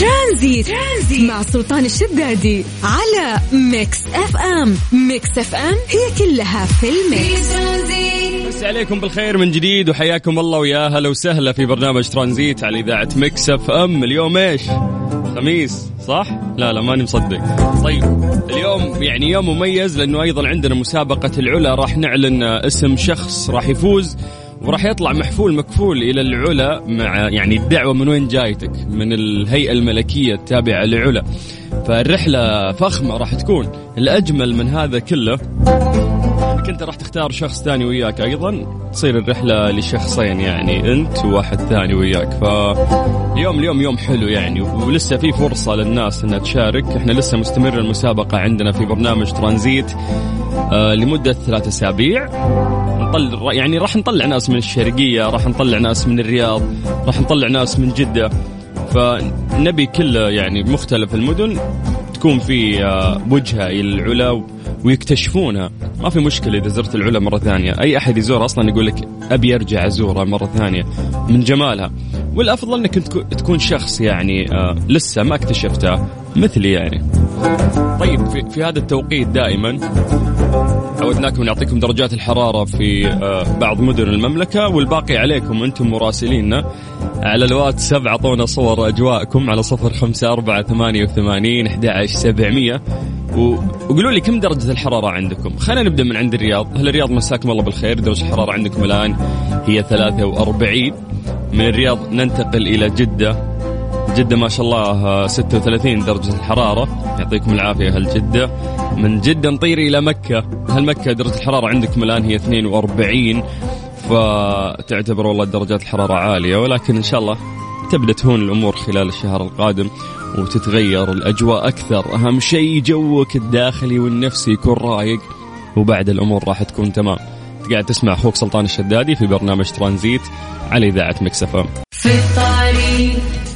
ترانزيت, ترانزيت. مع سلطان الشدادي على Mix FM. Mix FM هي كلها في ال mix. مسا عليكم بالخير من جديد وحياكم الله ويا هلا وسهلا في برنامج ترانزيت على إذاعة Mix FM. اليوم إيش؟ خميس صح؟ لا لا ماني مصدق. طيب اليوم يعني يوم مميز لأنه أيضا عندنا مسابقة العلا. راح نعلن اسم شخص راح يفوز. وراح يطلع محفول مكفول إلى العلا مع يعني الدعوة من وين جايتك؟ من الهيئة الملكية التابعة لعلا فالرحلة فخمة راح تكون. الأجمل من هذا كله انك انت راح تختار شخص ثاني وياك. أيضا تصير الرحلة لشخصين يعني أنت وواحد ثاني وياك. فاليوم اليوم يوم حلو يعني. ولسه في فرصة للناس إنها تشارك. إحنا لسه مستمر المسابقة عندنا في برنامج ترانزيت آه لمدة ثلاثة أسابيع. نطلع يعني راح نطلع ناس من الشرقية راح نطلع ناس من الرياض راح نطلع ناس من جدة. فنبي كل يعني مختلف المدن تكون في آه، وجهة إلى العلا ويكتشفونها. ما في مشكلة إذا زرت العلا مرة ثانية. أي أحد يزور أصلا يقول لك أبي أرجع ازورها مرة ثانية. من جمالها. والأفضل إنك تكون شخص يعني آه لسه ما اكتشفتها مثلي يعني. طيب في, في هذا التوقيت دائما عودناكم نعطيكم درجات الحرارة في آه بعض مدن المملكة والباقي عليكم أنتم مراسليننا على الواتساب أعطونا صور أجواءكم على صفر خمسة أربعة ثمانية وثمانين أحد سبعمية. وقولوا لي كم درجة الحرارة عندكم؟ خلينا نبدأ من عند الرياض. هل الرياض مساكم الله بالخير. درجة الحرارة عندكم الآن هي 43 من الرياض ننتقل إلى جدة. جدة ما شاء الله 36 درجة الحرارة. يعطيكم العافية أهل جدة. من جدة نطير إلى مكة. هل مكة درجة الحرارة عندكم الآن هي 42 فتعتبر والله درجات الحرارة عالية ولكن إن شاء الله تبدأ تهون الأمور خلال الشهر القادم وتتغير الأجواء أكثر. أهم شيء جوك الداخلي والنفسي يكون رايق وبعد الأمور راح تكون تمام. قاعد تسمع أخوك سلطان الشدادي في برنامج ترانزيت على إذاعة مكسفة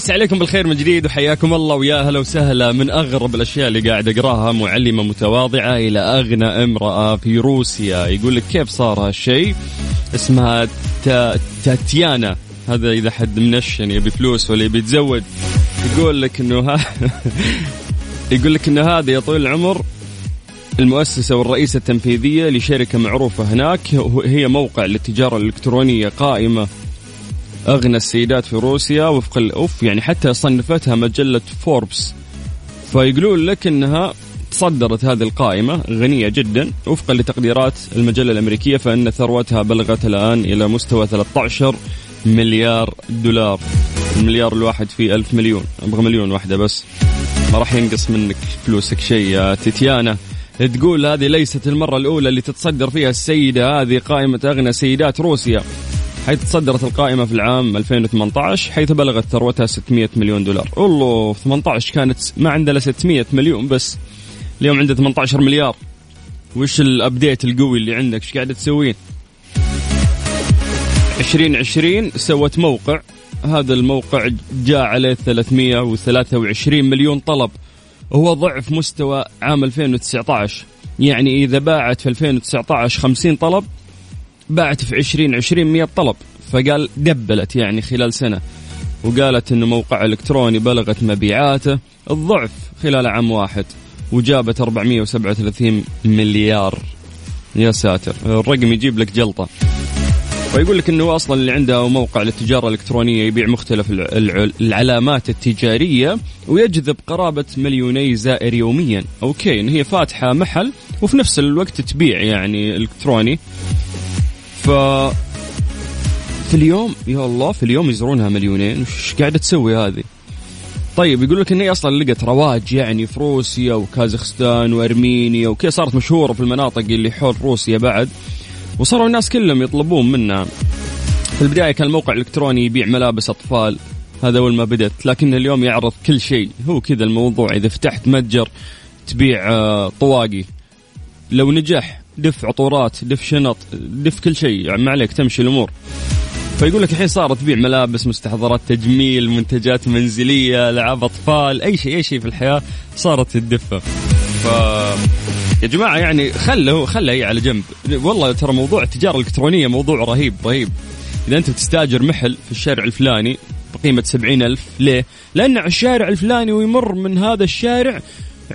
بس عليكم بالخير من جديد وحياكم الله ويا هلا وسهلا من أغرب الأشياء اللي قاعد أقراها معلمة متواضعة إلى أغنى امرأة في روسيا. يقول لك كيف صار هالشيء؟ اسمها تاتيانا. هذا إذا حد منشن يبي فلوس ولا يبي يتزوج. يقول لك إنه ها يقول لك إنه هذا يا طويل العمر المؤسسة والرئيسة التنفيذية لشركة معروفة هناك. هي موقع للتجارة الإلكترونية قائمة أغنى السيدات في روسيا وفق الأوف يعني حتى صنفتها مجلة فوربس. فيقولون لك أنها تصدرت هذه القائمة غنية جدا وفقا لتقديرات المجلة الأمريكية فإن ثروتها بلغت الآن إلى مستوى 13 مليار دولار. المليار الواحد فيه ألف مليون أبغى مليون واحدة بس. ما راح ينقص منك فلوسك شيء يا تيتيانا. تقول هذه ليست المرة الأولى اللي تتصدر فيها السيدة هذه قائمة أغنى سيدات روسيا. حيث تصدرت القائمة في العام 2018 حيث بلغت ثروتها 600 مليون دولار. والله 18 كانت ما عندها 600 مليون بس. اليوم عندها 18 مليار. وش الابديت القوي اللي عندك؟ إيش قاعدة تسوين؟ 2020 سوت موقع. هذا الموقع جاء عليه 323 مليون طلب. وهو ضعف مستوى عام 2019 يعني إذا باعت في 2019 50 طلب باعت في 2020 100 طلب. فقال دبلت يعني خلال سنة. وقالت إنه موقع إلكتروني بلغت مبيعاته الضعف خلال عام واحد وجابت 437 مليار. يا ساتر الرقم يجيب لك جلطة. ويقول لك إنه أصلا اللي عنده موقع للتجارة الإلكترونية يبيع مختلف العلامات التجارية ويجذب قرابة مليوني زائر يوميا، أوكي إن هي فاتحة محل وفي نفس الوقت تبيع يعني إلكتروني. في اليوم يا الله في اليوم يزورونها مليونين. وش قاعدة تسوي هذه؟ طيب يقول لك إن هي أصلا لقت رواج يعني في روسيا وكازاخستان وأرمينيا وكذا صارت مشهورة في المناطق اللي حول روسيا بعد. وصاروا الناس كلهم يطلبون منها. في البداية كان الموقع الإلكتروني يبيع ملابس أطفال. هذا أول ما بدأت لكن اليوم يعرض كل شيء. هو كذا الموضوع إذا فتحت متجر تبيع آه، طواقي. لو نجح دف عطورات دف شنط دف كل شيء يعني ما عليك تمشي الأمور. فيقول لك الحين صارت تبيع ملابس مستحضرات تجميل منتجات منزلية ألعاب أطفال أي شيء أي شيء في الحياة صارت تدفه. ف يا جماعة يعني خله خله هي على جنب. والله ترى موضوع التجارة الإلكترونية موضوع رهيب رهيب. إذا أنت بتستاجر محل في الشارع الفلاني بقيمة سبعين ألف ليه؟ لأن على الشارع الفلاني ويمر من هذا الشارع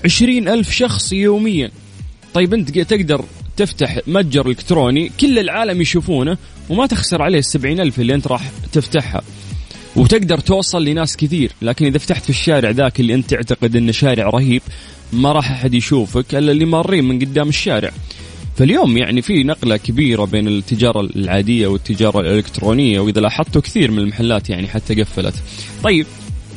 عشرين ألف شخص يوميا. طيب أنت تقدر تفتح متجر إلكتروني كل العالم يشوفونه وما تخسر عليه السبعين ألف اللي أنت راح تفتحها. وتقدر توصل لناس كثير لكن إذا فتحت في الشارع ذاك اللي أنت تعتقد أنه شارع رهيب ما راح أحد يشوفك إلا اللي مارين من قدام الشارع. فاليوم يعني في نقلة كبيرة بين التجارة العادية والتجارة الإلكترونية وإذا لاحظتوا كثير من المحلات يعني حتى قفلت. طيب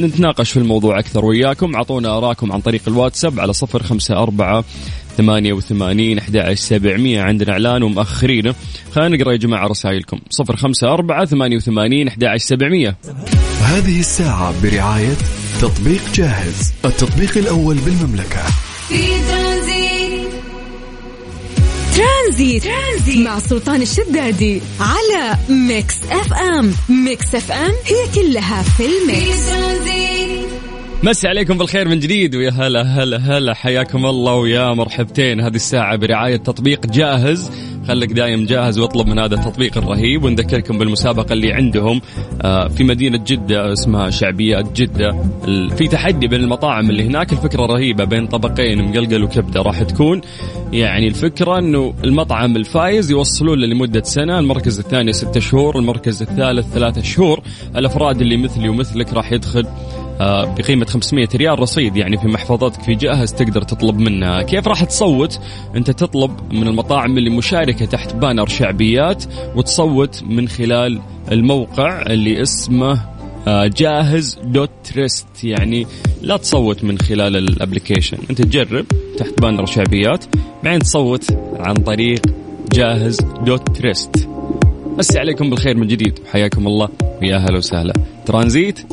نتناقش في الموضوع أكثر وياكم. أعطونا أراكم عن طريق الواتساب على صفر خمسة أربعة ثمانية وثمانين أحد سبعمية. عندنا إعلان ومأخرينه خلينا نقرأ يا جماعة رسائلكم. صفر خمسة أربعة ثمانية وثمانين أحد سبعمية. هذه الساعة برعاية تطبيق جاهز التطبيق الأول بالمملكة. ترانزيت, ترانزيت. مع سلطان الشدادي على Mix FM. Mix FM هي كلها في ال mix. مسي عليكم بالخير من جديد ويا هلا هلا هلا. حياكم الله ويا مرحبتين. هذه الساعة برعاية تطبيق جاهز. خليك دايم جاهز واطلب من هذا التطبيق الرهيب ونذكركم بالمسابقة اللي عندهم آه، في مدينة جدة اسمها شعبيات جدة. في تحدي بين المطاعم اللي هناك الفكرة رهيبة بين طبقين مقلقل وكبدة راح تكون. يعني الفكرة إنه المطعم الفايز يوصلون لمدة سنة المركز الثاني ستة شهور المركز الثالث ثلاثة شهور. الأفراد اللي مثلي ومثلك راح يدخل بقيمة 500 ريال رصيد يعني في محفظتك في جاهز تقدر تطلب منها. كيف راح تصوت؟ أنت تطلب من المطاعم اللي مشاركة تحت banner شعبيات وتصوت من خلال الموقع اللي اسمه آه، جاهز dot تريست يعني لا تصوت من خلال ال application أنت تجرب تحت banner شعبيات بعدين تصوت عن طريق جاهز دوت تريست مسي عليكم بالخير من جديد. وحياكم الله. ويا أهلا وسهلا. ترانزيت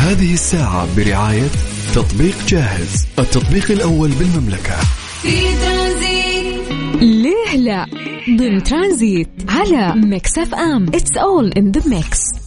هذه الساعة برعاية تطبيق جاهز التطبيق الأول بالمملكة. في ترانزيت. ليه لا؟ ضمن ترانزيت على Mix FM. It's all in the mix.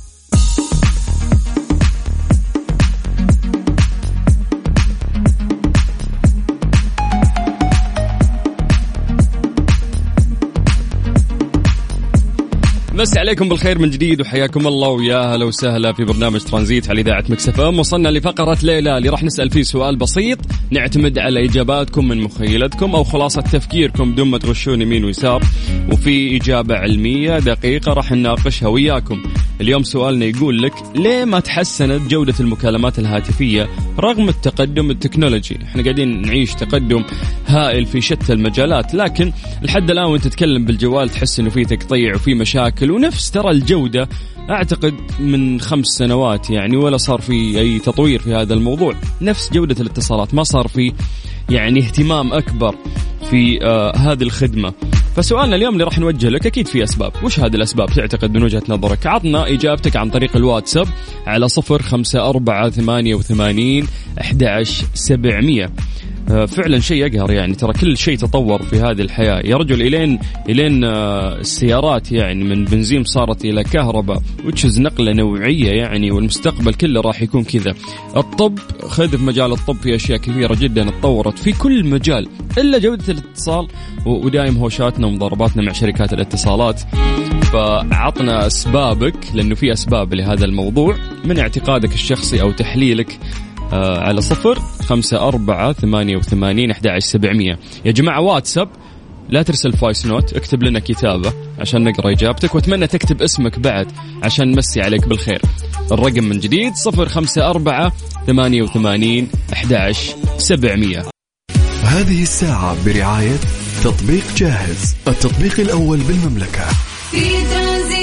مسي عليكم بالخير من جديد وحياكم الله ويا هلا وسهلا في برنامج ترانزيت على إذاعة Mix FM. وصلنا لفقرة ليه لا اللي راح نسأل فيه سؤال بسيط. نعتمد على إجاباتكم من مخيلتكم أو خلاصة تفكيركم بدون ما تغشون يمين ويسار. وفي إجابة علمية دقيقة راح نناقشها وياكم. اليوم سؤالنا يقول لك ليه ما تحسنت جودة المكالمات الهاتفية رغم التقدم التكنولوجي؟ إحنا قاعدين نعيش تقدم هائل في شتى المجالات لكن لحد الآن وأنت تتكلم بالجوال تحس إنه في تقطيع وفي مشاكل ونفس ترى الجودة أعتقد من خمس سنوات يعني ولا صار في أي تطوير في هذا الموضوع. نفس جودة الاتصالات ما صار في يعني اهتمام أكبر. في آه هذه الخدمة. فسؤالنا اليوم اللي راح نوجه لك أكيد في أسباب. وش هذه الأسباب؟ تعتقد من وجهة نظرك. عطنا إجابتك عن طريق الواتساب على صفر خمسة أربعة ثمانية وثمانين أحد سبعمية. فعلا شيء يقهر يعني. ترى كل شيء تطور في هذه الحياة. يا رجل إلين إلين آه، السيارات يعني من بنزين صارت إلى كهرباء وتشز نقلة نوعية يعني والمستقبل كله راح يكون كذا. الطب خذ في مجال الطب في أشياء كثيرة جدا تطورت في كل مجال إلا جودة الاتصال ودائم هوشاتنا ومضارباتنا مع شركات الاتصالات. فعطنا أسبابك لأنه في أسباب لهذا الموضوع من اعتقادك الشخصي أو تحليلك. آه على صفر خمسة أربعة ثمانية وثمانين أحد سبعمية. يا جماعة واتساب لا ترسل voice note اكتب لنا كتابة عشان نقرأ إجابتك وأتمنى تكتب اسمك بعد عشان نمسي عليك بالخير. الرقم من جديد صفر خمسة أربعة ثمانية وثمانين أحد سبعمية. هذه الساعة برعاية تطبيق جاهز التطبيق الأول بالمملكة. في ترانزيت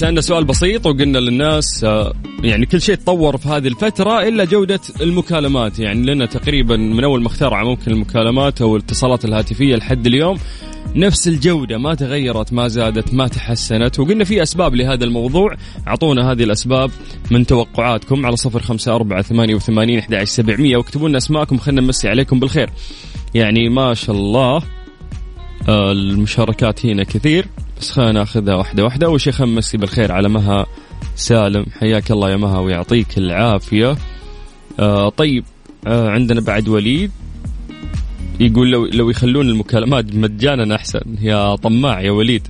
سألنا سؤال بسيط وقلنا للناس آه، يعني كل شيء تطور في هذه الفترة إلا جودة المكالمات. يعني لنا تقريبا من أول ما اخترع ممكن المكالمات أو الاتصالات الهاتفية لحد اليوم نفس الجودة ما تغيرت ما زادت ما تحسنت. وقلنا في أسباب لهذا الموضوع. أعطونا هذه الأسباب من توقعاتكم على صفر خمسة أربعة ثمانية وثمانين أحد سبعمية. واكتبوا لنا أسماءكم خلينا نمسي عليكم بالخير. يعني ما شاء الله آه، المشاركات هنا كثير. بس خلينا ناخذها واحدة واحدة. أول شيء نمسي بالخير على مها سالم. حياك الله يا مها ويعطيك العافية. آه طيب آه عندنا بعد وليد. يقول لو لو يخلون المكالمات مجانا أحسن. يا طماع يا وليد.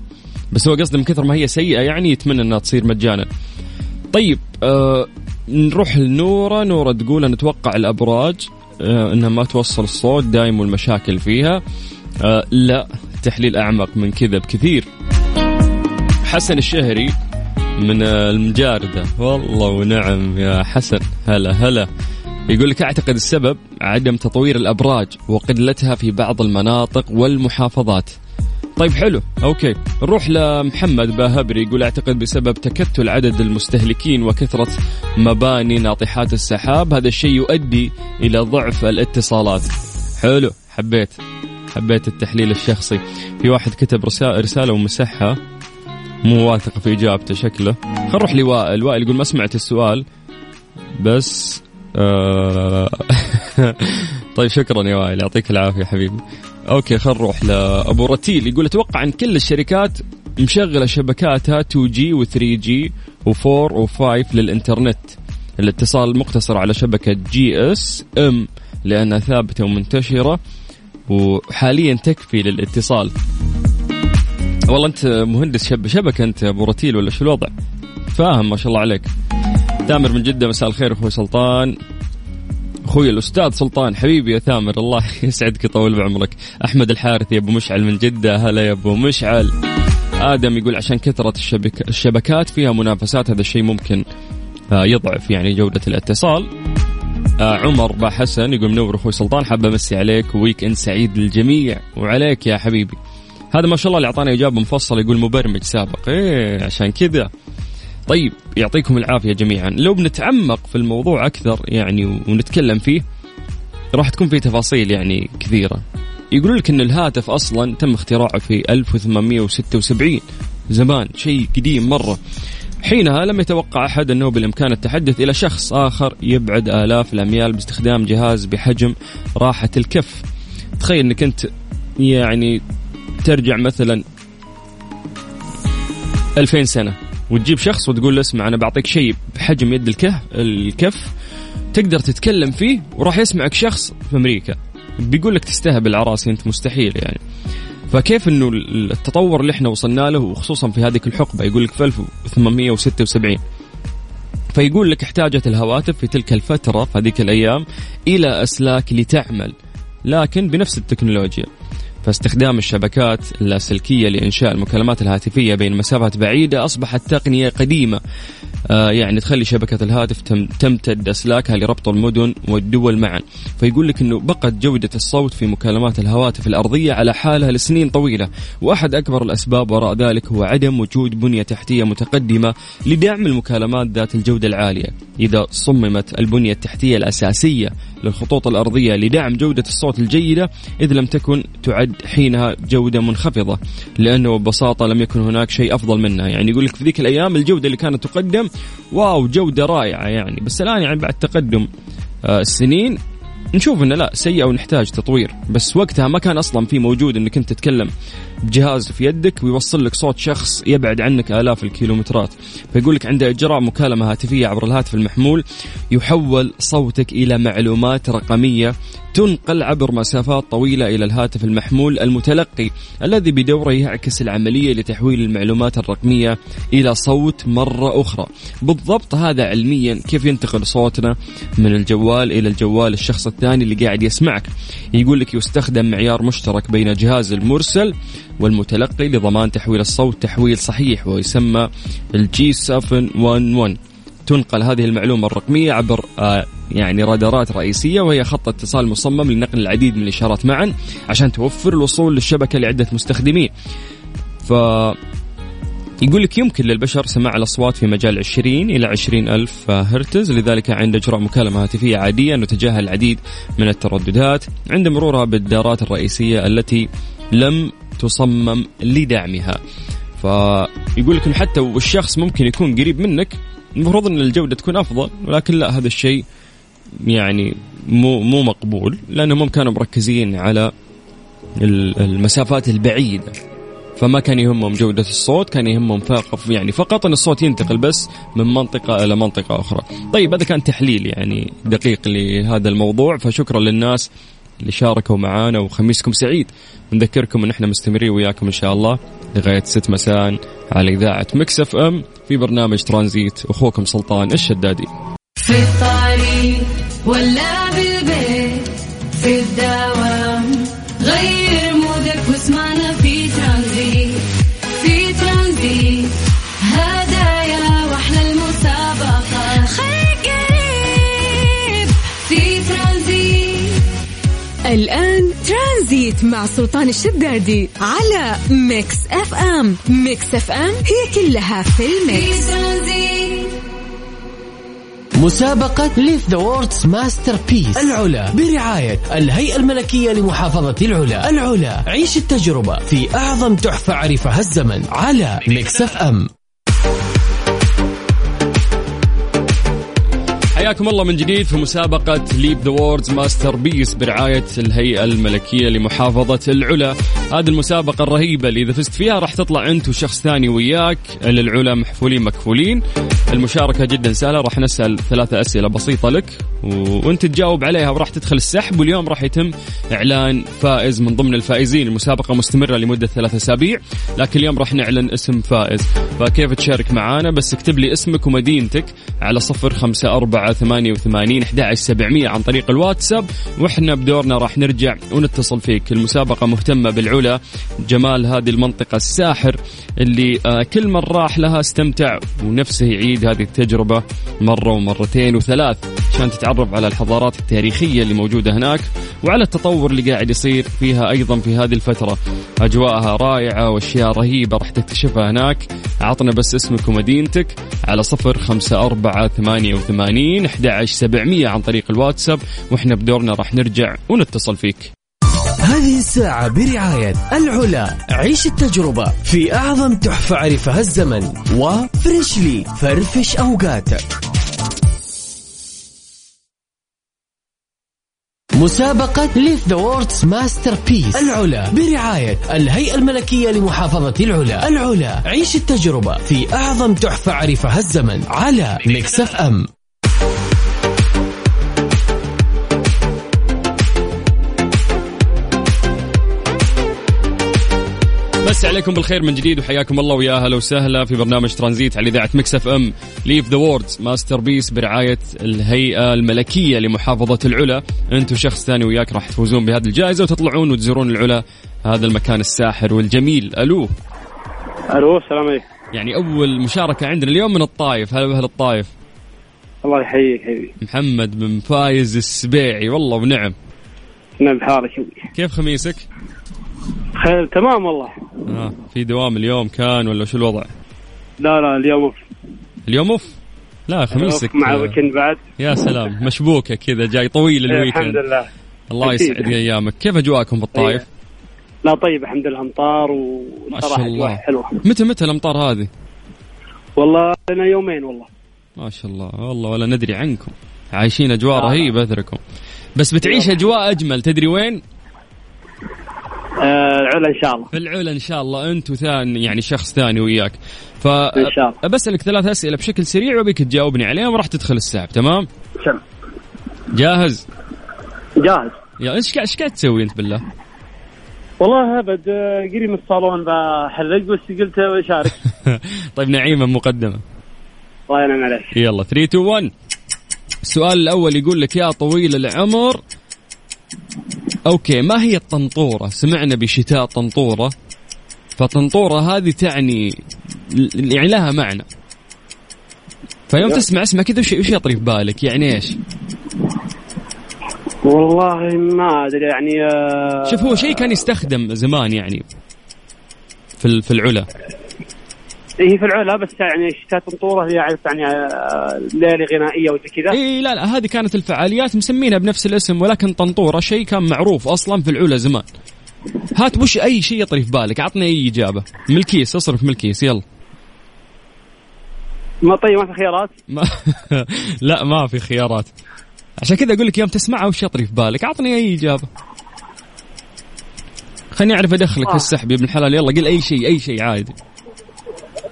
بس هو قصده من كثر ما هي سيئة يعني يتمنى إنها تصير مجانا. طيب آه نروح لنورة. نورة تقول أنا أتوقع الأبراج آه إنها ما توصل الصوت دايم والمشاكل فيها. آه لا تحليل أعمق من كذا بكثير. حسن الشهري من المجاردة. والله ونعم يا حسن. هلا هلا. يقول لك أعتقد السبب عدم تطوير الأبراج وقلتها في بعض المناطق والمحافظات. طيب حلو. أوكي. نروح لمحمد باهبري يقول أعتقد بسبب تكتل عدد المستهلكين وكثرة مباني ناطحات السحاب هذا الشيء يؤدي إلى ضعف الاتصالات. حلو. حبيت. حبيت التحليل الشخصي. في واحد كتب رسالة ومسحها. مو واثق في اجابته شكله. خل نروح لوائل وائل يقول ما سمعت السؤال بس آه طيب شكرا يا وائل يعطيك العافية حبيبي. أوكي خل نروح لابو رتيل. يقول أتوقع إن كل الشركات مشغلة شبكاتها 2G و 3G و4 و5 للإنترنت. الاتصال مقتصر على شبكة GSM لأنها ثابتة ومنتشرة وحاليا تكفي للاتصال. والله أنت مهندس شب شبكه أنت أبو رتيل ولا شو الوضع؟ فاهم ما شاء الله عليك. ثامر من جدة مساء الخير أخوي سلطان. أخوي الأستاذ سلطان حبيبي يا ثامر الله يسعدك يطول بعمرك. أحمد الحارثي أبو مشعل من جدة هلا يا أبو مشعل. آدم يقول عشان كثرة الشبك الشبكات فيها منافسات هذا الشيء ممكن آه، يضعف يعني جودة الاتصال. آه، عمر با حسن يقول منور أخوي سلطان حابه أمسي عليك weekend سعيد للجميع وعليك يا حبيبي. هذا ما شاء الله اللي اعطانا إجابة مفصله يقول مبرمج سابق. إيه عشان كذا. طيب يعطيكم العافية جميعا. لو بنتعمق في الموضوع أكثر يعني ونتكلم فيه راح تكون في تفاصيل يعني كثيرة. يقولون لك إن الهاتف أصلا تم اختراعه في 1876 زمان شيء قديم مرة. حينها لم يتوقع أحد أنه بالإمكان التحدث إلى شخص آخر يبعد آلاف الأميال باستخدام جهاز بحجم راحة الكف. تخيل إنك أنت يعني ترجع مثلا 2000 سنة وتجيب شخص وتقول له اسمع أنا بعطيك شيء بحجم يد الكف الكف تقدر تتكلم فيه وراح يسمعك شخص في أمريكا. بيقول لك تستهبل عراسي أنت مستحيل يعني. فكيف إنه التطور اللي إحنا وصلنا له وخصوصا في هذه الحقبة يقول لك في 1876 فيقول لك احتاجت الهواتف في تلك الفترة في هذيك الأيام إلى أسلاك لتعمل لكن بنفس التكنولوجيا. فاستخدام الشبكات اللاسلكية لإنشاء المكالمات الهاتفية بين مسافات بعيدة أصبحت تقنية قديمة. آه يعني تخلي شبكة الهاتف تمتد أسلاكها لربط المدن والدول معا. فيقول لك أنه بقت جودة الصوت في مكالمات الهواتف الأرضية على حالها لسنين طويلة. وأحد أكبر الأسباب وراء ذلك هو عدم وجود بنية تحتية متقدمة لدعم المكالمات ذات الجودة العالية. إذا صممت البنية التحتية الأساسية للخطوط الأرضية لدعم جودة الصوت الجيدة إذ لم تكن تعد حينها جودة منخفضة لأنه ببساطة لم يكن هناك شيء أفضل منها. يعني يقول لك في ذيك الأيام الجودة اللي كانت تقدم واو جودة رائعة يعني. بس الآن يعني بعد تقدم آه، السنين نشوف إنه لا سيئة ونحتاج تطوير. بس وقتها ما كان أصلا في موجود إنك أنت تتكلم بجهاز في يدك ويوصل لك صوت شخص يبعد عنك آلاف الكيلومترات. فيقول لك عند إجراء مكالمة هاتفية عبر الهاتف المحمول يحول صوتك إلى معلومات رقمية تنقل عبر مسافات طويلة إلى الهاتف المحمول المتلقي الذي بدوره يعكس العملية لتحويل المعلومات الرقمية إلى صوت مرة أخرى. بالضبط هذا علميا كيف ينتقل صوتنا من الجوال إلى الجوال الشخص الثاني اللي قاعد يسمعك. يقول لك يستخدم معيار مشترك بين جهاز المرسل والمتلقي لضمان تحويل الصوت تحويل صحيح ويسمى الجي 711 تنقل هذه المعلومة الرقمية عبر آه يعني رادارات رئيسية وهي خط اتصال مصمم لنقل العديد من الإشارات معا عشان توفر الوصول للشبكة لعدة مستخدمين. ف يقول لك يمكن للبشر سماع الأصوات في مجال 20 إلى 20 ألف هرتز لذلك عند إجراء مكالمة هاتفية عادية نتجاهل العديد من الترددات عند مرورها بالدارات الرئيسية التي لم تصمم لدعمها. فيقول لك حتى والشخص ممكن يكون قريب منك المفروض إن الجودة تكون أفضل ولكن لا هذا الشيء يعني مو مو مقبول لأنهم كانوا مركزين على المسافات البعيدة. فما كان يهمهم جودة الصوت كان يهمهم فقط يعني فقط أن الصوت ينتقل بس من منطقة إلى منطقة أخرى. طيب هذا كان تحليل يعني دقيق لهذا الموضوع فشكرا للناس اللي شاركوا معانا وخميسكم سعيد. نذكركم إن إحنا مستمرين وياكم إن شاء الله لغاية 6 مساء على إذاعة Mix FM في برنامج ترانزيت أخوكم سلطان الشدادي. في الطريق ولا مع سلطان الشدادي على Mix FM. Mix FM هي كلها في ال Mix. مسابقة Live The World's Masterpiece العلا برعاية الهيئة الملكية لمحافظة العلا. العلا عيش التجربة في أعظم تحفة عرفها الزمن على Mix FM. حياكم الله من جديد في مسابقة Live The World's Masterpiece برعاية الهيئة الملكية لمحافظة العلا. هذه المسابقة الرهيبة اللي إذا فزت فيها راح تطلع أنت وشخص ثاني وياك. للعلا محفولين مكفولين. المشاركة جدا سهلة. راح نسأل ثلاثة أسئلة بسيطة لك و... وأنت تجاوب عليها وراح تدخل السحب واليوم راح يتم إعلان فائز من ضمن الفائزين. المسابقة مستمرة لمدة ثلاثة أسابيع لكن اليوم راح نعلن اسم فائز. فكيف تشارك معانا؟ بس اكتب لي اسمك ومدينتك على صفر خمسة أربعة ثمانية وثمانين سبعمية عن طريق الواتساب. وإحنا بدورنا راح نرجع ونتصل فيك. المسابقة مهتمة بالعلا. جمال هذه المنطقة الساحر اللي آه، كل من راح لها استمتع ونفسه يعيد هذه التجربة مرة ومرتين وثلاث عشان تتعرف على الحضارات التاريخية اللي موجودة هناك وعلى التطور اللي قاعد يصير فيها أيضا في هذه الفترة. أجواءها رائعة وأشياء رهيبة راح تكتشفها هناك. عطنا بس اسمك ومدينتك على صفر خمسة أربعة ثمانية وثمانين أحد عن طريق الواتساب وإحنا بدورنا راح نرجع ونتصل فيك. هذه الساعة برعاية العلا. عيش التجربة في أعظم تحفة عرفها الزمن. وفريشلي فرفش أوقاتك مسابقة Live The World's Masterpiece العلا. برعاية الهيئة الملكية لمحافظة العلا. العلا. عيش التجربة في أعظم تحفة عرفها الزمن. على Mix F مسي عليكم بالخير من جديد وحياكم الله ويا أهلا وسهلا في برنامج ترانزيت على إذاعة Mix FM. Live The World's Masterpiece برعاية الهيئة الملكية لمحافظة العلا. أنتم شخص ثاني وياك راح تفوزون بهذه الجائزة وتطلعون وتزورون العلا. هذا المكان الساحر والجميل. ألو. ألو السلام عليكم. يعني أول مشاركة عندنا اليوم من الطايف. هلا بأهل الطايف. الله يحييك حبيبي. محمد بن فايز السبيعي. والله ونعم. نعم حبيبي كيف خميسك؟ خير تمام والله آه في دوام اليوم كان ولا شو الوضع؟ لا لا اليوم off. اليوم off؟ لا خميسك مع ال weekend بعد يا سلام مشبوكة كذا جاي طويل الحمد ال weekend لله الله. يسعد أيامك كيف أجواءكم في الطايف؟ لا طيب الحمد لله أمطار وصراحه الله. أجواء حلوة متى متى الأمطار هذه؟ والله لنا يومين والله ما شاء الله والله ولا ندري عنكم عايشين أجواء آه. رهيبة أثركم بس بتعيش. أجواء أجمل تدري وين؟ آه العلا إن شاء الله. في العلا إن شاء الله. أنت وثاني يعني شخص ثاني وياك. ف إن شاء الله. بسألك ثلاث أسئلة بشكل سريع وابيك تجاوبني عليهم وراح تدخل السحب تمام؟ سلام جاهز؟ جاهز. يا إيش إيش قاعد تسوي أنت بالله؟ والله أبد آه، قريب من الصالون بحلق بس قلت بشارك طيب نعيمة مقدمة. الله ينعم عليك. يلا 3 2 1 السؤال الأول يقول لك يا طويل العمر أوكي ما هي الطنطورة؟ سمعنا بشتاء طنطورة فطنطورة هذه تعني يعني لها معنى فيوم تسمع اسمها كذا وش يطري في بالك؟ يعني إيش؟ والله ما أدري يعني آه شوف هو شيء كان يستخدم زمان يعني في في العلا هي في العلا بس يعني شتات طنطوره هي عرفت يعني آه، ليله غنائية وزي كذا. إي لا لا هذه كانت الفعاليات مسمينها بنفس الاسم ولكن طنطورة شيء كان معروف أصلا في العلا زمان. هات وش أي شيء يطري في بالك؟ عطني أي إجابة. من الكيس اصرف من الكيس يلا. ما طيب ما في خيارات؟ ما لا ما في خيارات. عشان كذا أقول لك يوم تسمعها وش يطري في بالك؟ عطني أي إجابة. خليني أعرف أدخلك في آه. السحب يا ابن الحلال. يلا قل أي شيء أي شيء عادي.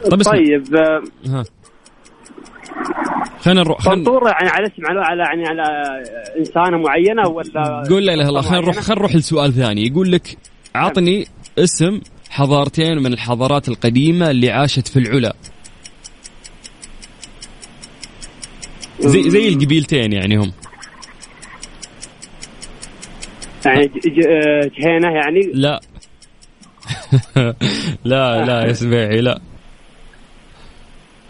طيب اسمع طيب آه، ها. خلينا نروح خلينا طنطوره يعني على اسم على على يعني على آه، إنسانة معينة ولا قول لا إله إلا الله خلينا نروح خلينا نروح لسؤال ثاني. يقول لك اعطني اسم حضارتين من الحضارات القديمة اللي عاشت في العلا. زي زي القبيلتين يعني هم. يعني آه، جهينة يعني؟ لا. لا لا يا سبيعي لا.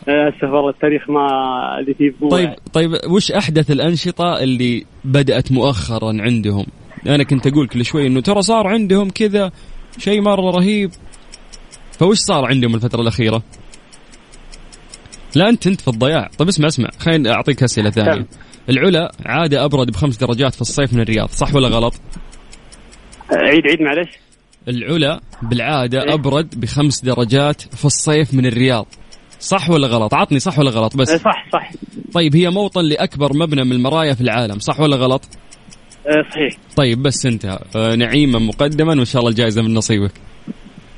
آه، سفر التاريخ ما اللي فيه. طيب طيب وش أحدث الأنشطة اللي بدأت مؤخرا عندهم؟ أنا كنت أقول كل شوي إنه ترى صار عندهم كذا شيء مرة رهيب. فوش صار عندهم الفترة الأخيرة؟ لا أنت أنت في الضياع. طيب اسمع اسمع. خليني أعطيك أسئلة ثانية. العلا عاده أبرد بخمس درجات في الصيف من الرياض صح ولا غلط؟ عيد عيد معلش. العلا بالعادة إيه. أبرد بخمس درجات في الصيف من الرياض. صح ولا غلط؟ عطني صح ولا غلط بس. إيه، صح صح. طيب هي موطن لأكبر مبنى من المرايا في العالم صح ولا غلط؟ إيه، صحيح. طيب بس انت آه، نعيما مقدما وإن شاء الله الجائزه من نصيبك.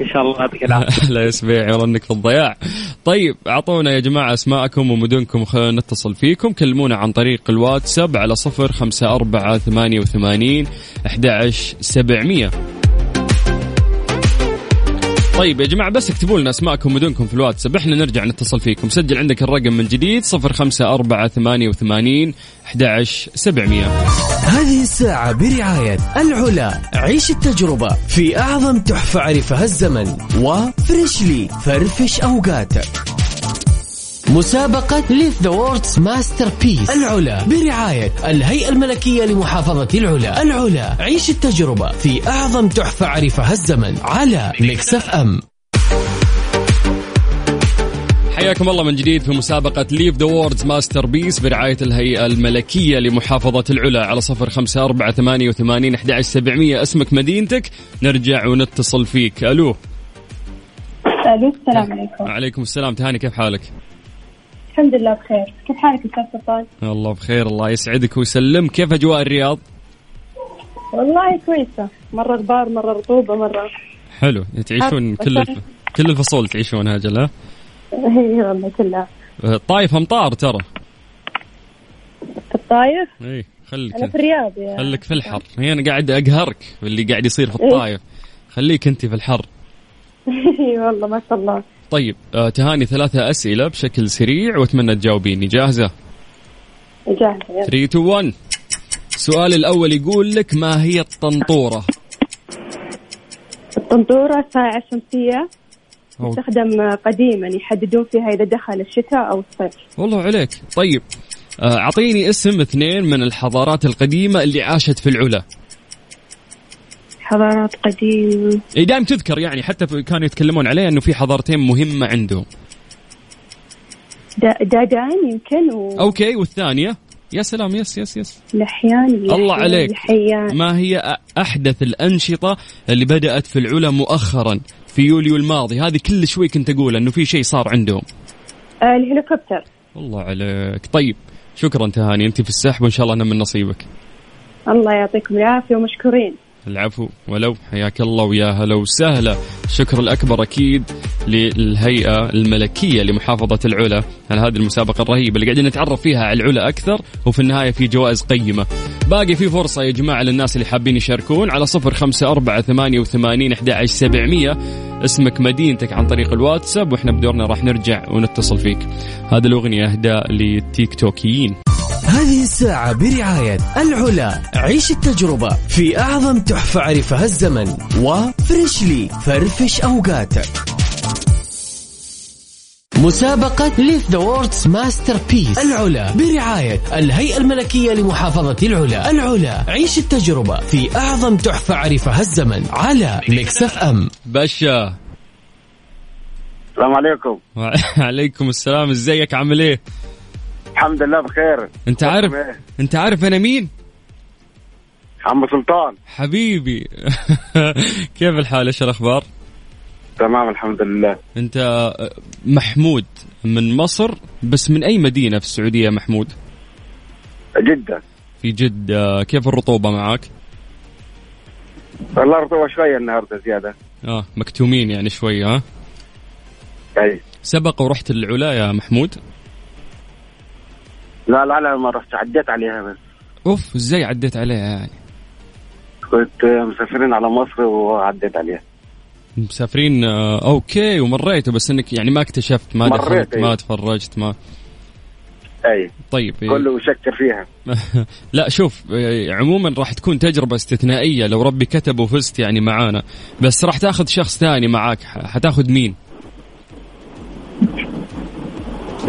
إن شاء الله يعطيك العافية. لا يسبيع والله إنك في الضياع. طيب أعطونا يا جماعة أسماءكم ومدنكم خلينا نتصل فيكم. كلمونا عن طريق الواتساب على 054 88 11700 طيب يا جماعة بس اكتبوا لنا أسماءكم ومدنكم في الواتساب. إحنا نرجع نتصل فيكم. سجل عندك الرقم من جديد صفر خمسة أربعة ثمانية وثمانين أحد سبعمية. هذه الساعة برعاية العلا. عيش التجربة في أعظم تحفة عرفها الزمن. وفريشلي فرفش أوقاتك. مسابقة Live The World's Masterpiece العلا برعاية الهيئة الملكية لمحافظة العلا. العلا عيش التجربة في أعظم تحفة عرفها الزمن على Mix FM حياكم الله من جديد في مسابقة Live The World's Masterpiece برعاية الهيئة الملكية لمحافظة العلا. على صفر خمسة أربعة ثمانية وثمانين أحد سبعمية. اسمك مدينتك. نرجع ونتصل فيك. ألو. ألو السلام عليكم. عليكم السلام. تهاني كيف حالك؟ الحمد لله بخير. كيف حالك أستاذ سلطان الله بخير الله يسعدك ويسلم كيف أجواء الرياض؟ والله كويسة. مرة غبار مرة رطوبة مرة. حلو. تعيشون كل الف... كل الفصول تعيشون هاجل ها؟ إي والله كلها. طايف أمطار ترى. في الطايف إي خليك. أنا في الرياض يا خليك في الحر. هي أنا قاعد أقهرك باللي قاعد يصير في الطايف خليك أنت في الحر. إي والله ما شاء الله. طيب آه تهاني ثلاثة أسئلة بشكل سريع وأتمنى تجاوبيني. جاهزة؟ جاهزة يلا. 3 2 1 السؤال الأول يقول لك ما هي الطنطورة؟ الطنطورة ساعة شمسية تستخدم قديما يحددون فيها إذا دخل الشتاء أو الصيف. والله عليك. طيب آه، أعطيني اسم اثنين من الحضارات القديمة اللي عاشت في العلا. حضارات قديمة. إي دائم تذكر يعني حتى كانوا يتكلمون عليه إنه في حضارتين مهمة عندهم دا- دادان يمكن و... okay والثانية؟ يا سلام yes yes yes. لحيان الله عليك. لحيان ما هي أحدث الأنشطة اللي بدأت في العلا مؤخرا في يوليو الماضي؟ هذه كل شوي كنت أقول إنه في شيء صار عندهم. آه الهليكوبتر. الله عليك. طيب شكرا تهاني أنت في السحب وإن شاء الله إنها من نصيبك. الله يعطيكم العافية ومشكورين. العفو ولو حياك الله ويا هلا وسهلا. الشكر الأكبر أكيد للهيئة الملكية لمحافظة العلا على هذه المسابقة الرهيبة اللي قاعدين نتعرف فيها على العلا أكثر وفي النهاية في جوائز قيمة. باقي في فرصة يا جماعة للناس اللي حابين يشاركون على صفر خمسة أربعة ثمانية وثمانين أحد سبعمية. اسمك مدينتك عن طريق الواتساب وإحنا بدورنا راح نرجع ونتصل فيك. هذه الأغنية أهداء للتيك توكيين. هذه الساعة برعاية العلا. عيش التجربة في أعظم تحفة عرفها الزمن. و Freshly فرفش أوقاتك. مسابقة Live the World's Masterpiece العلا برعاية الهيئة الملكية لمحافظة العلا. العلا عيش التجربة في أعظم تحفة عرفها الزمن. على Mix FM باشا السلام عليكم. وعليكم السلام. إزيك؟ عامل إيه؟ الحمد لله بخير. انت عارف انت عارف أنا مين؟ عم سلطان. حبيبي. كيف الحال؟ إيش الأخبار؟ تمام الحمد لله. انت محمود من مصر بس من أي مدينة في السعودية محمود؟ جدا في جدة. كيف الرطوبة معك؟ والله رطوبة شوية النهاردة زيادة. آه مكتومين يعني شوي ها؟ أي. سبق ورحت العلا يا محمود. لا لا لا ما رحت. عديت عليها بس. أوف إزاي عديت عليها يعني؟ كنت مسافرين على مصر وعديت عليها. مسافرين آه أوكي ومريته بس إنك يعني ما اكتشفت ما دخلت ما أيوة. تفرجت ما أي. طيب كله يشكر فيها. لا شوف آه، عموما راح تكون تجربة استثنائية لو ربي كتب وفزت يعني معانا. بس راح تاخذ شخص ثاني معاك حتاخذ مين؟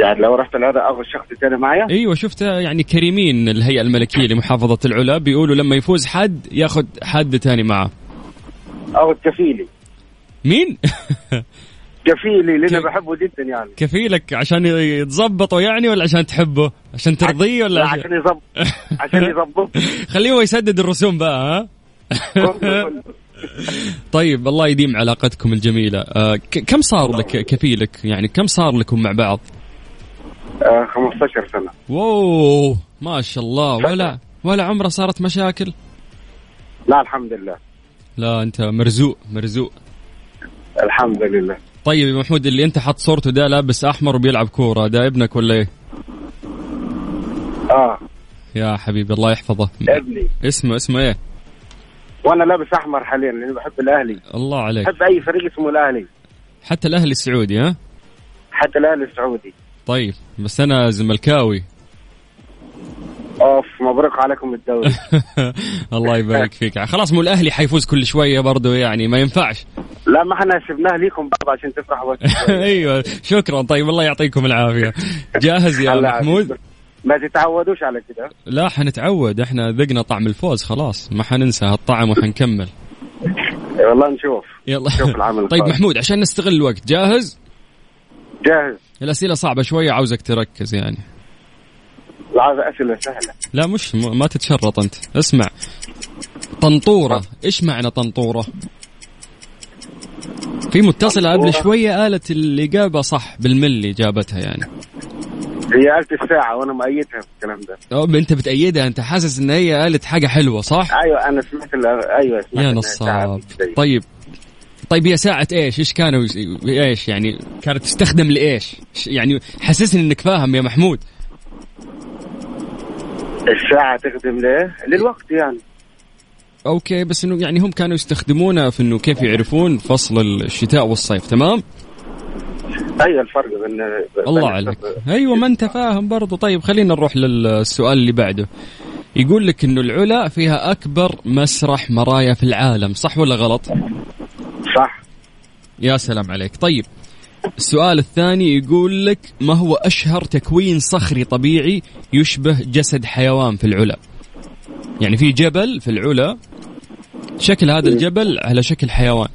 يعني لو رحت العراق اخذ شخص ثاني معايا أيوه شفت يعني كريمين الهيئة الملكية لمحافظة العلا بيقولوا لما يفوز حد ياخذ حد ثاني معاه اخذ كفيلي مين؟ كفيلي لاني كيف؟ بحبه جدا يعني كفيلك عشان يتظبطوا يعني ولا عشان تحبه؟ عشان ترضيه ولا لا عشان... عشان يظبط عشان يظبط خليه هو يسدد الرسوم بقى ها؟ طيب الله يديم علاقتكم الجميلة آه كم صار لك كفيلك يعني كم صار لكم مع بعض آه 15 سنة. واو ما شاء الله. ولا ولا عمره صارت مشاكل؟ لا الحمد لله. لا أنت مرزوق مرزوق. الحمد لله. طيب يا محمود اللي أنت حط صورته ده لابس أحمر وبيلعب كورة ده ابنك ولا إيه؟ آه. يا حبيبي الله يحفظه. ابني. اسمه اسمه إيه؟ وأنا لابس أحمر حاليا لأني بحب الأهلي. الله عليك. بحب أي فريق اسمه الأهلي. حتى الأهلي السعودي ها؟ حتى الأهلي السعودي. طيب بس أنا زملكاوي. أوف مبروك عليكم الدوري. الله يبارك فيك. خلاص مو الأهلي حيفوز كل شوية برضه يعني ما ينفعش. لا ما إحنا سبناه ليكم بعض عشان تفرحوا. أيوه شكرا. طيب الله يعطيكم العافية. جاهز يا محمود ما تتعودوش على كده. لا حنتعود. إحنا ذقنا طعم الفوز خلاص. ما حننسى هالطعم وحنكمل. والله نشوف. يلا. شوف العمل طيب. محمود عشان نستغل الوقت جاهز؟ جاهز. الأسئلة صعبة شوية عاوزك تركز يعني. لا عايز أسئلة سهلة. لا مش ما تتشرط أنت. اسمع. طنطورة. إيش معنى طنطورة؟ في متصلة قبل. شوية قالت الإجابة صح بالملي جابتها يعني. هي آلة الساعة وأنا مؤيدها في الكلام ده. أو أنت بتأيدها أنت حاسس إن هي قالت حاجة حلوة صح؟ أيوه أنا سمعت أيوه سمعت يا نصاب. طيب. طيب هي ساعة إيش؟ إيش كانوا إيش يعني؟ كانت تستخدم لإيش؟ يعني حسسني إنك فاهم يا محمود. الساعة تخدم ليه؟ للوقت يعني. أوكي بس إنه يعني هم كانوا يستخدمونه في إنه كيف يعرفون فصل الشتاء والصيف تمام؟ أي الفرق بين الله عليك. أيوه ما أنت فاهم برضو. طيب خلينا نروح للسؤال اللي بعده. يقول لك إنه العلا فيها أكبر مسرح مرايا في العالم صح ولا غلط؟ يا سلام عليك. طيب السؤال الثاني يقول لك ما هو أشهر تكوين صخري طبيعي يشبه جسد حيوان في العلا؟ يعني في جبل في العلا شكل هذا الجبل على شكل حيوان.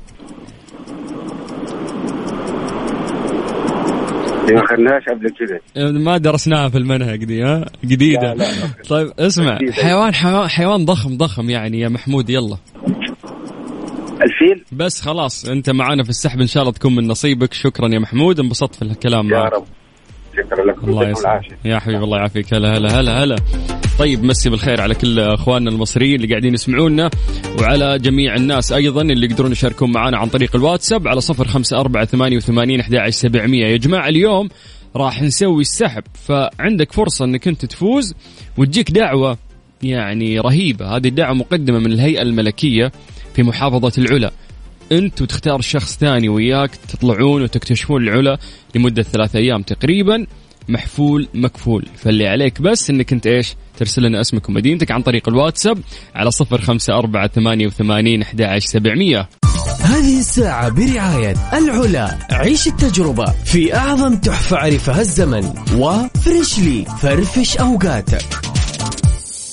ما اخذناش قبل كذا ما درسناها في المنهج دي ها؟ جديدة. لا، لا. طيب اسمع حيوان حيوان ضخم ضخم يعني يا محمود يلا. الفيل. بس خلاص انت معانا في السحب إن شاء الله تكون من نصيبك. شكرا يا محمود انبسطت في الكلام يا معك. رب. شكرا لكم. الله يا حبيبي الله يعافيك. هلا هلا هلا هلا. طيب مسي بالخير على كل أخواننا المصريين اللي قاعدين يسمعونا وعلى جميع الناس أيضا اللي يقدرون يشاركون معنا عن طريق الواتساب على صفر خمسة أربعة ثمانية وثمانين أحد سبعمية. يا جماعة اليوم راح نسوي السحب. فعندك فرصة إنك أنت تفوز وتجيك دعوة يعني رهيبة. هذه الدعوة مقدمة من الهيئة الملكية في محافظة العلا. انت وتختار شخص ثاني وياك تطلعون وتكتشفون العلا لمدة ثلاثة أيام تقريبا محفول مكفول. فاللي عليك بس إنك أنت إيش؟ ترسل لنا اسمك ومدينتك عن طريق الواتساب على صفر خمسة أربعة ثمانية وثمانين أحد سبعمية. هذه الساعة برعاية العلا. عيش التجربة في أعظم تحفة عرفها الزمن. و Freshly فرفش أوقاتك.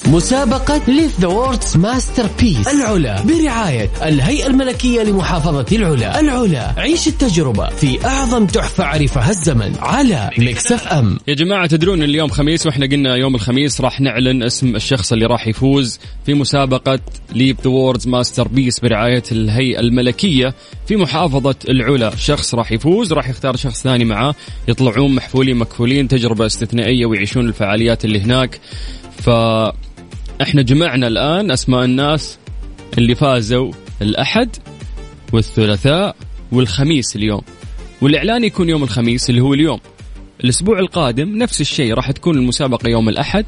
مسابقة Live the World's Masterpiece العلا برعاية الهيئة الملكية لمحافظة العلا. العلا عيش التجربة في أعظم تحفة عرفها الزمن على Mix FM يا جماعة تدرون اليوم خميس وإحنا قلنا يوم الخميس راح نعلن اسم الشخص اللي راح يفوز في مسابقة Live the World's Masterpiece برعاية الهيئة الملكية في محافظة العلا. شخص راح يفوز راح يختار شخص ثاني معاه. يطلعون محفولين مكفولين تجربة استثنائية ويعيشون الفعاليات اللي هناك. ف إحنا جمعنا الآن أسماء الناس اللي فازوا الأحد والثلاثاء والخميس اليوم. والإعلان يكون يوم الخميس اللي هو اليوم. الأسبوع القادم نفس الشيء راح تكون المسابقة يوم الأحد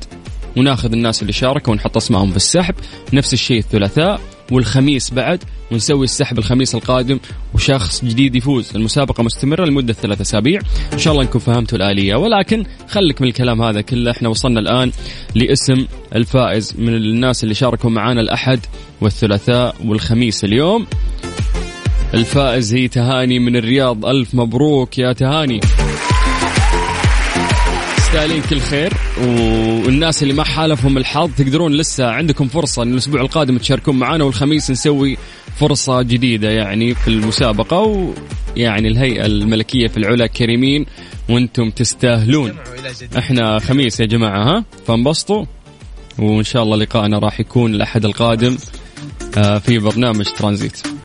وناخذ الناس اللي شاركوا ونحط اسمائهم في السحب. نفس الشيء الثلاثاء والخميس بعد ونسوي السحب الخميس القادم وشخص جديد يفوز. المسابقة مستمرة لمدة ثلاثة أسابيع. إن شاء الله أنكم فهمتوا الآلية. ولكن خليك من الكلام هذا كله. إحنا وصلنا الآن لاسم الفائز من الناس اللي شاركوا معنا الأحد والثلاثاء والخميس اليوم. الفائز هي تهاني من الرياض. ألف مبروك يا تهاني. تستاهلين كل خير والناس اللي ما حالفهم الحظ تقدرون لسه عندكم فرصة إن الأسبوع القادم تشاركون معنا والخميس نسوي فرصة جديدة يعني في المسابقة ويعني الهيئة الملكية في العلا كريمين وأنتم تستاهلون. إحنا خميس يا جماعة ها؟ فانبسطوا وإن شاء الله لقائنا راح يكون الأحد القادم آه، في برنامج ترانزيت.